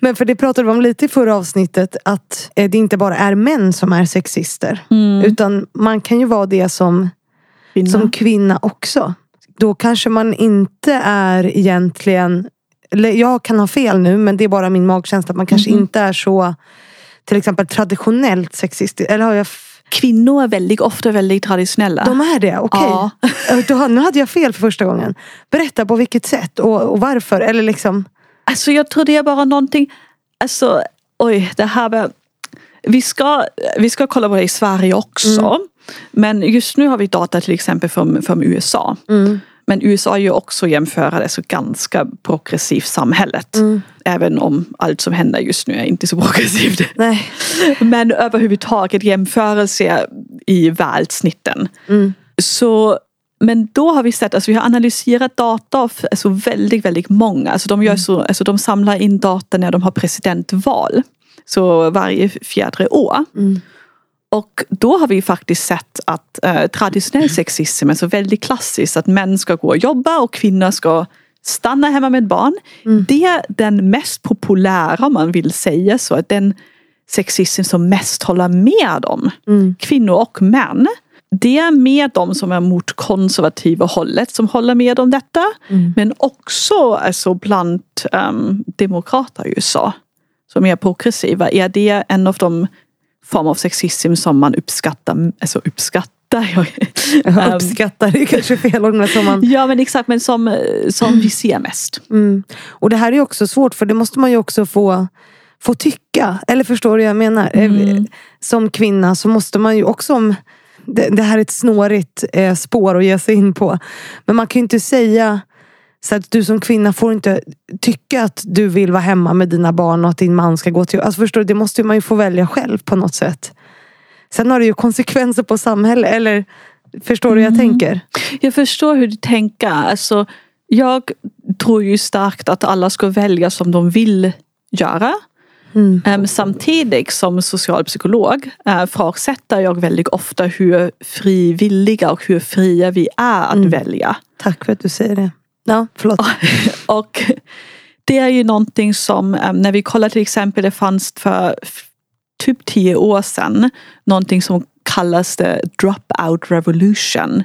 Men för det pratade vi om lite i förra avsnittet att eh, det inte bara är män som är sexister. Mm. Utan man kan ju vara det som, Kvinna. som kvinna också. Då kanske man inte är egentligen, eller jag kan ha fel nu men det är bara min magkänsla. att Man kanske Mhm. inte är så till exempel traditionellt sexistisk. Eller har jag Kvinnor är väldigt ofta väldigt traditionella. de är det, okej. Ja. Då- Nu hade jag fel för första gången. Berätta på vilket sätt och, och varför. Eller liksom, Alltså jag tror det är bara någonting, alltså oj det här var, vi ska, vi ska kolla på det i Sverige också. Men just nu har vi data till exempel från, från USA. Men USA är ju också jämföra det så ganska progressivt samhället. Även om allt som händer just nu är inte så progressivt. nej. Men överhuvudtaget jämförelse i världssnitten. Så, men då har vi sett, alltså vi har analyserat data alltså väldigt, väldigt många. Alltså de, gör så, alltså de samlar in data när de har presidentval. Så varje fjärde år. Och då har vi faktiskt sett att eh, traditionell sexism är så väldigt klassiskt att män ska gå och jobba och kvinnor ska stanna hemma med barn. Det är den mest populära om man vill säga så. Att den sexism som mest håller med om kvinnor och män. Det är med de som är mot konservativa hållet som håller med om detta. Men också alltså, bland um, demokrater i USA som är progressiva. Är det en av de former av sexism som man uppskattar? Alltså uppskattar? Jag Ehm, uppskattar, är kanske fel ord. Men som man, Ja men exakt, men som, som vi ser mest. mm. Och det här är också svårt för det måste man ju också få, få tycka. Eller förstår du vad jag menar? Eh, Som kvinna så måste man ju också om det, det här är ett snårigt eh, spår att ge sig in på. Men man kan ju inte säga så att du som kvinna får inte tycka att du vill vara hemma med dina barn och att din man ska gå till... Alltså förstår du, det måste man ju få välja själv på något sätt. Sen har det ju konsekvenser på samhället. Eller förstår du hur jag tänker? Jag förstår hur du tänker. Alltså, jag tror ju starkt att alla ska välja som de vill göra. Mm. Ehm, samtidigt som socialpsykolog uh, ifrågasätter jag väldigt ofta hur frivilliga och hur fria vi är att välja. Tack för att du säger det. Ja, förlåt. Och det är ju någonting som, eh, när vi kollar till exempel, det fanns för typ tio år sedan någonting som kallas det dropout revolution.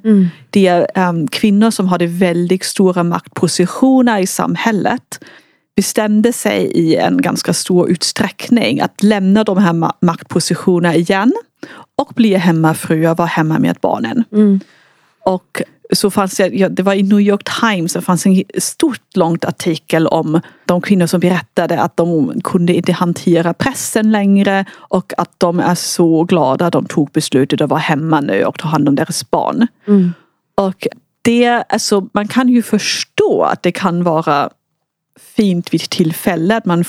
Det är em, kvinnor som hade väldigt stora maktpositioner i samhället bestämde sig i en ganska stor utsträckning att lämna de här ma- maktpositionerna igen och bli hemmafruar, vara hemma med barnen. Och så fanns det, ja, det var i New York Times, det fanns en stort långt artikel om de kvinnor som berättade att de kunde inte hantera pressen längre och att de är så glada att de tog beslutet att vara hemma nu och ta hand om deras barn. Och det, alltså, man kan ju förstå att det kan vara fint vid tillfälle att man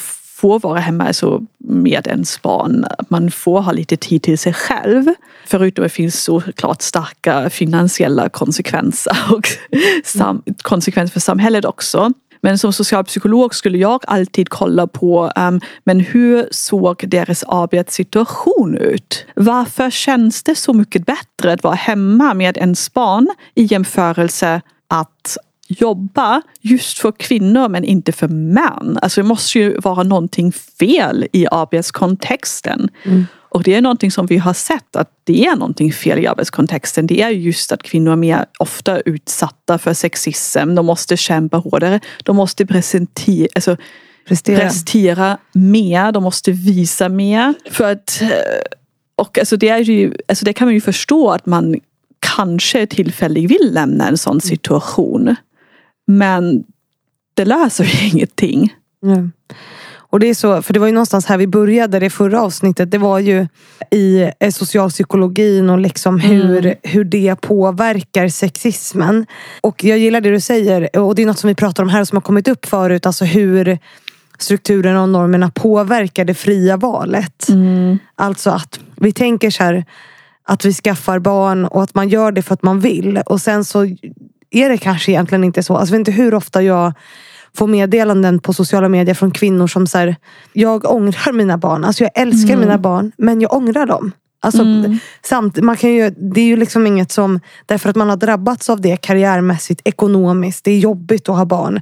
får vara hemma alltså, med ens barn. Att man får ha lite tid till sig själv. Förutom att det finns såklart starka finansiella konsekvenser och sam- konsekvenser för samhället också. Men som socialpsykolog skulle jag alltid kolla på um, men hur såg deras arbetssituation ut? Varför känns det så mycket bättre att vara hemma med ens barn i jämförelse att jobba just för kvinnor men inte för män. Alltså det måste ju vara någonting fel i arbetskontexten. Och det är någonting som vi har sett att det är någonting fel i arbetskontexten. Det är just att kvinnor är mer ofta utsatta för sexism. De måste kämpa hårdare. De måste presentera, alltså, Prestera. prestera mer. De måste visa mer. För att, eh, och alltså det, är ju, alltså det kan man ju förstå att man kanske tillfälligt vill lämna en sån situation. Men det löser ju ingenting. Ja. Och det är så, för det var ju någonstans här vi började det förra avsnittet. Det var ju i eh, socialpsykologin och liksom hur, hur det påverkar sexismen. Och jag gillar det du säger och det är något som vi pratar om här som har kommit upp förut. Alltså hur strukturerna och normerna påverkar det fria valet. Alltså att vi tänker så här att vi skaffar barn och att man gör det för att man vill. Och sen så är det kanske egentligen inte så. Alltså, jag vet inte hur ofta jag får meddelanden på sociala medier från kvinnor som säger Jag ångrar mina barn. Alltså jag älskar mina barn men jag ångrar dem. Alltså, samt, man kan ju, det är ju liksom inget som, därför att man har drabbats av det karriärmässigt, ekonomiskt, det är jobbigt att ha barn.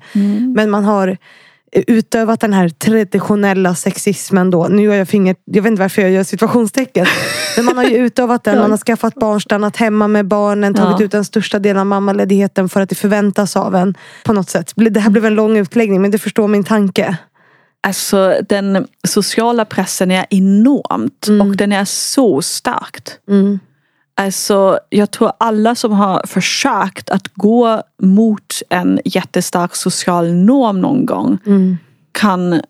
Men man har utövat den här traditionella sexismen då. Nu gör jag fingret, jag vet inte varför jag gör situationstecken. Men man har ju utövat den, man har skaffat barn, stannat hemma med barnen, tagit Ja. ut den största delen av mammaledigheten för att det förväntas av en. På något sätt. Det här blev en lång utläggning men du förstår min tanke. Alltså den sociala pressen är enormt och den är så starkt. Mm. Alltså, jag tror alla som har försökt att gå mot en jättestark social norm någon gång Mm. kan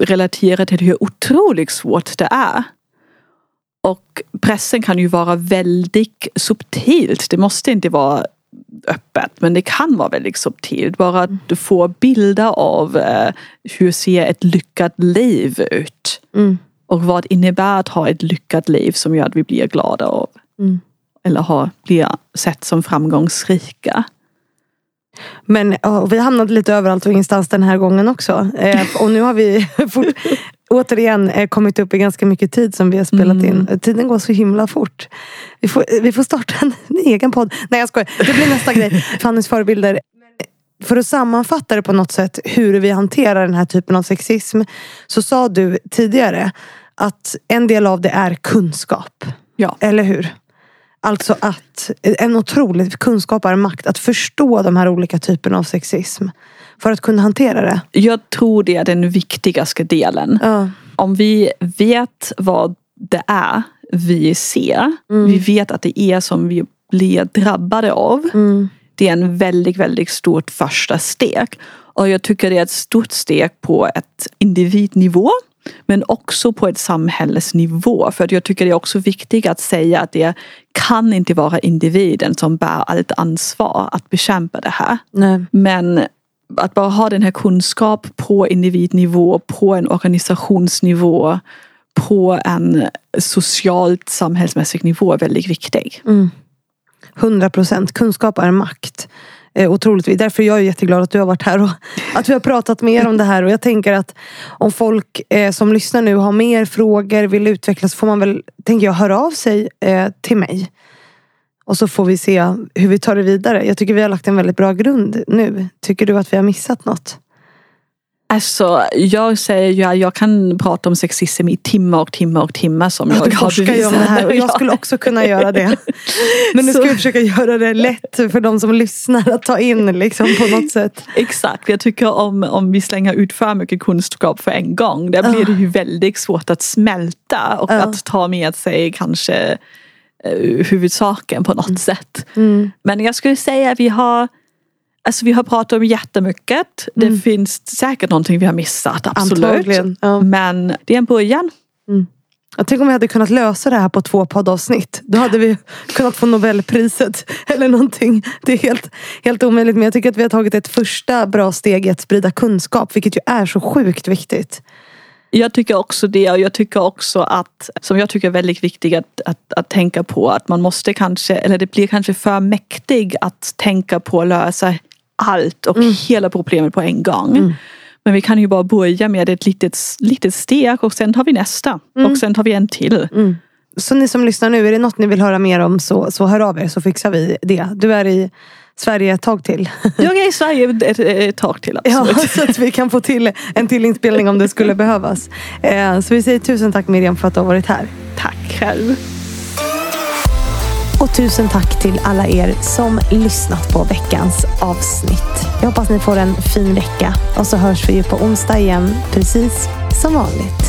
relatera till hur otroligt svårt det är. Och pressen kan ju vara väldigt subtilt. Det måste inte vara öppet men det kan vara väldigt subtilt. Bara att du får bilder av eh, hur ser ett lyckat liv ut. Mm. Och vad innebär att ha ett lyckat liv som gör att vi blir glada av. Mm. Eller har, blir sett som framgångsrika. Men ja, vi hamnade lite överallt och ingenstans den här gången också. Eh, och nu har vi fort, återigen eh, kommit upp i ganska mycket tid som vi har spelat in. Tiden går så himla fort. Vi får, vi får starta en egen podd. Nej jag skojar. Det blir nästa grej. Fannys förebilder. För att sammanfatta det på något sätt hur vi hanterar den här typen av sexism. Så sa du tidigare att en del av det är kunskap. Ja. Eller hur? Alltså att en otrolig kunskap är makt. Att förstå de här olika typerna av sexism. För att kunna hantera det. Jag tror det är den viktigaste delen. Ja. Om vi vet vad det är vi ser. Vi vet att det är som vi blir drabbade av. Det är en väldigt, väldigt stort första steg. Och jag tycker det är ett stort steg på ett individnivå. Men också på ett samhällsnivå. För jag tycker det är också viktigt att säga att det kan inte vara individen som bär allt ansvar att bekämpa det här. Nej. Men att bara ha den här kunskap på individnivå, på en organisationsnivå, på en socialt samhällsmässig nivå är väldigt viktig. 100 procent. Kunskap är makt. Eh, otroligt. Därför är jag jätteglad att du har varit här och att vi har pratat mer om det här. Och jag tänker att om folk eh, som lyssnar nu har mer frågor, vill utvecklas, får man väl, tänker jag, höra av sig eh, till mig. Och så får vi se hur vi tar det vidare. Jag tycker vi har lagt en väldigt bra grund nu. Tycker du att vi har missat något? Alltså, jag säger ju att jag kan prata om sexism i timmar och timmar och timmar som jag Du har om det här och jag skulle också kunna göra det. Men nu ska vi försöka göra det lätt för de som lyssnar att ta in liksom på något sätt. Exakt, jag tycker om, om vi slänger ut för mycket kunskap för en gång. Där blir det ju väldigt svårt att smälta och Ja. att ta med sig kanske eh, huvudsaken på något sätt. Mm. Men jag skulle säga att vi har Alltså vi har pratat om jättemycket. Det finns säkert någonting vi har missat, absolut. Ja. Men det är en början. Jag tänker om vi hade kunnat lösa det här på två poddavsnitt. Då hade vi kunnat få Nobelpriset eller någonting. Det är helt, helt omöjligt. Men jag tycker att vi har tagit ett första bra steg i att sprida kunskap. Vilket ju är så sjukt viktigt. Jag tycker också det och jag tycker också att, som jag tycker är väldigt viktigt att, att, att tänka på, att man måste kanske, eller det blir kanske för mäktig att tänka på att lösa allt och hela problemet på en gång. Men vi kan ju bara börja med ett litet, litet steg och sen tar vi nästa. Och sen tar vi en till. så ni som lyssnar nu, är det något ni vill höra mer om så, så hör av er så fixar vi det. Du är i Sverige ett tag till. Jag är i Sverige ett, ett tag till. Ja, Absolut. så att vi kan få till en till inspelning om det skulle behövas. Eh, Så vi säger tusen tack Miriam för att du har varit här. Tack själv. Och tusen tack till alla er som lyssnat på veckans avsnitt. Jag hoppas ni får en fin vecka och så hörs vi ju på onsdag igen precis som vanligt.